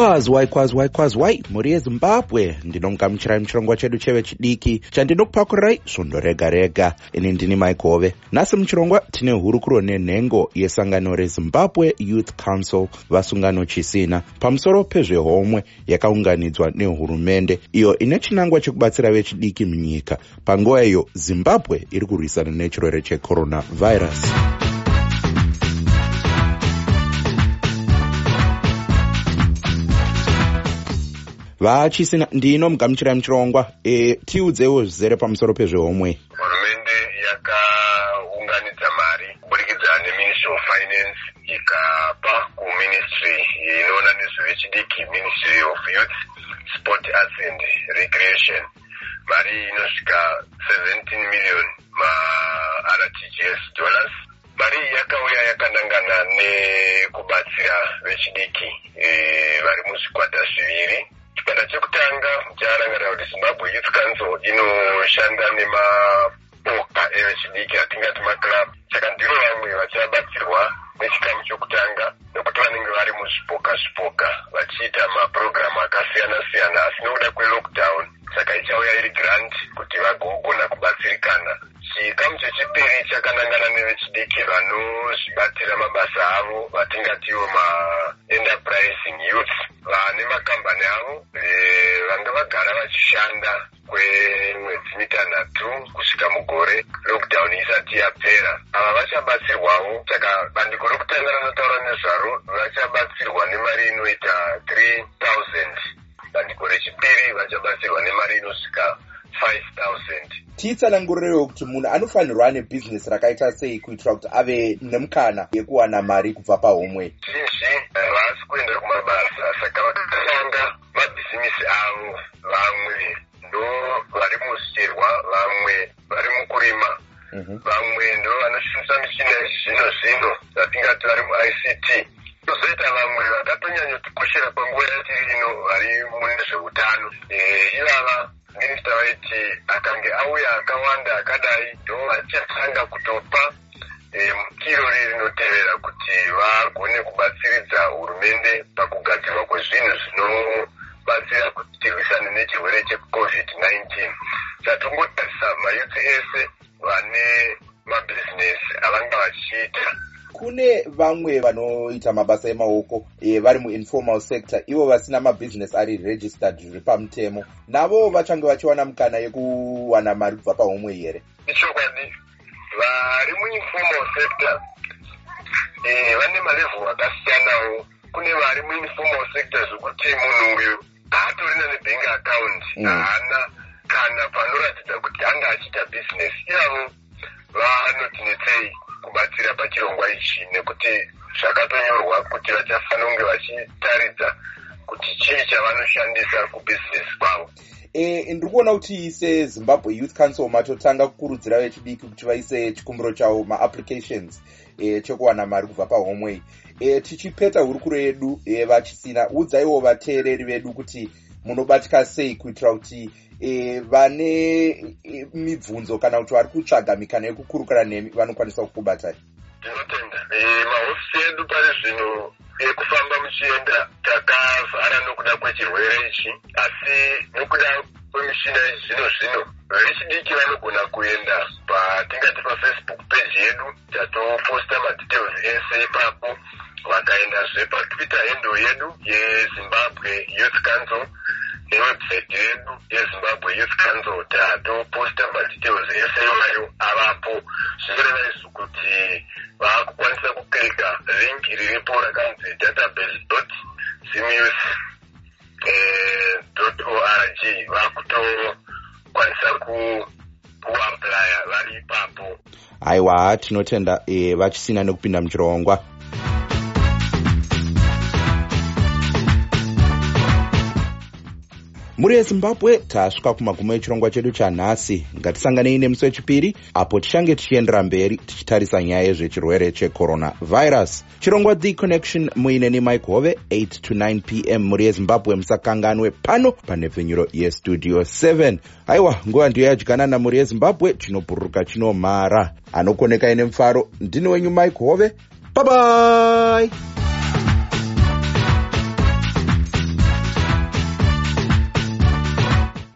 waikwazi waikwazi waikwazi wai mhuri yezimbabwe. Ndinomugamuchirai muchirongwa chedu chevechidiki chandinokupakurirai svondo rega rega. Ini ndini maikove nhasi muchirongwa tine hurukuro nenhengo yesangano rezimbabwe youth council vasungano chisina. Pamusoro pezvehomwe yakaunganidzwa nehurumende iyo ine chinangwa chekubatsira vechidiki munyika. Panguva iyo zimbabwe iri kurwisana nechirwere checoronavirus vachisina ndinomugamuchirai muchirongwa e, tiudzewo zvizere pamusoro pezvehomwe. Hurumende yakaunganidza mari kuburikidza neministry of finance ikapa kuministry inoona nezvevechidiki ministry of youth sport arts and recreation. Mari inosvika 17 million martgs dollars. Mari iyi yakauya yakanangana nekubatsira vechidiki e, kuti zimbabwe youth council inoshanda nemaboka evechidiki atingati maclub saka ndiro vamwe vachabatsirwa nechikamu chokutanga nekuti vanenge vari muzvipoka zvipoka vachiita mapurogiramu akasiyana siyana asi nokuda kwelockdown. Saka ichauya iri grant kuti vagogona kubatsirikana. Chikamu chechipiri chakanangana nevechidiki vanozvibatira mabasa avo vatingatiwo maenterprising youth vachishanda kwemwedzi mitanhatu kusvika mugore lockdown isati yapera. Ava vachabatsirwawo saka bandiko rokutanga ranotaura nezvaro vachabatsirwa nemari inoita 3000 bandiko rechipiri vachabatsirwa nemari inosvika 5000 titsanangurirewo kuti munhu anofanirwa ane bhizinesi rakaita sei kuitira kuti ave nemukana yekuwana mari kubva pahomwe? Zhinji ndo vanoshandisa michina yezvino zvino zatingati vari muict tozoita vamwe vakatonyanyotikoshera panguva yatiri ino vari mune zveutano ivava minista vaiti akange auya akawanda akadai ndo vachatanga kutopa mukiro riri rinotevera kuti vagone kubatsiridza hurumende pakugadzirwa kwezvinhu zvinobatsira kuti tirwisane nechirwere checovid-19 chatongotarisa mayuthi ese vane kune vamwe vanoita mabasa emaoko e, vari muinformal sector. Ivo vasina mabhizinesi ari registered zviri pamutemo. Navo vachange vachiwana mukana yekuwana mari kubva pahomwe here? Ichokwadi vari muinformal sector e, vane malevhel akasiyanawo. Kune vari muinformal sector zvokuti munhu uyu haatorina nebank account. Haana mm. kana panoratidza kuti anga achiita bhizinesi ivavo vanotinetsei kubatsira pachirongwa ichi nekuti zvakatonyorwa kuti vachafanira kunge vachitaridza kuti chii chavanoshandisa kubhizinesi kwavo. E, ndiri kuona kuti sezimbabwe youth council matotanga kukurudzira vechidiki kuti vaise chikumbiro chavo maapplications e, chekuwana mari kubva pahomway e, tichipeta hurukuro yedu e, vachisina udzaiwo vateereri vedu kuti munobatika sei kuitira kuti e, vane e, mibvunzo kana kuti vari kutsvaga mikana yekukurukura nemi vanokwanisa kukubatai? Ndinotenda e, mahofisi edu pari zvino ekufamba muchienda takavhara nokuda kwechirwere ichi asi nokuda kwemishina yezvino zvino vechidiki vanogona kuenda patingati pafacebook page yedu tatoposta madetails ese ipapo vakaendazve patwitter handle yedu yezimbabwe youth council newebsite yedu yezimbabwe youth council tatoposta madetails ese iwayo avapo zvinoreva izvo kuti vaakukwanisa kuklika link riripo rakanzi database dot simus dot org. Vaakutokwanisa kuaplya vari ipapo aiwa tinotenda e, vachisina nekupinda muchirongwa muri yezimbabwe tasvika kumagumo echirongwa chedu chanhasi. Ngatisanganei nemusi wechipiri apo tichange tichiendera mberi tichitarisa nyaya yezvechirwere checoronavirus. Chirongwa the connection muine nemike hove 8 to 9 pm muri yezimbabwe musakanganwe pano panhepfenyuro yestudio 7 aiwa nguva ndiyo yadyanana muri yezimbabwe chinobhururuka chinomhara anokonekai nemufaro ndini wenyu mike hove. Bye bye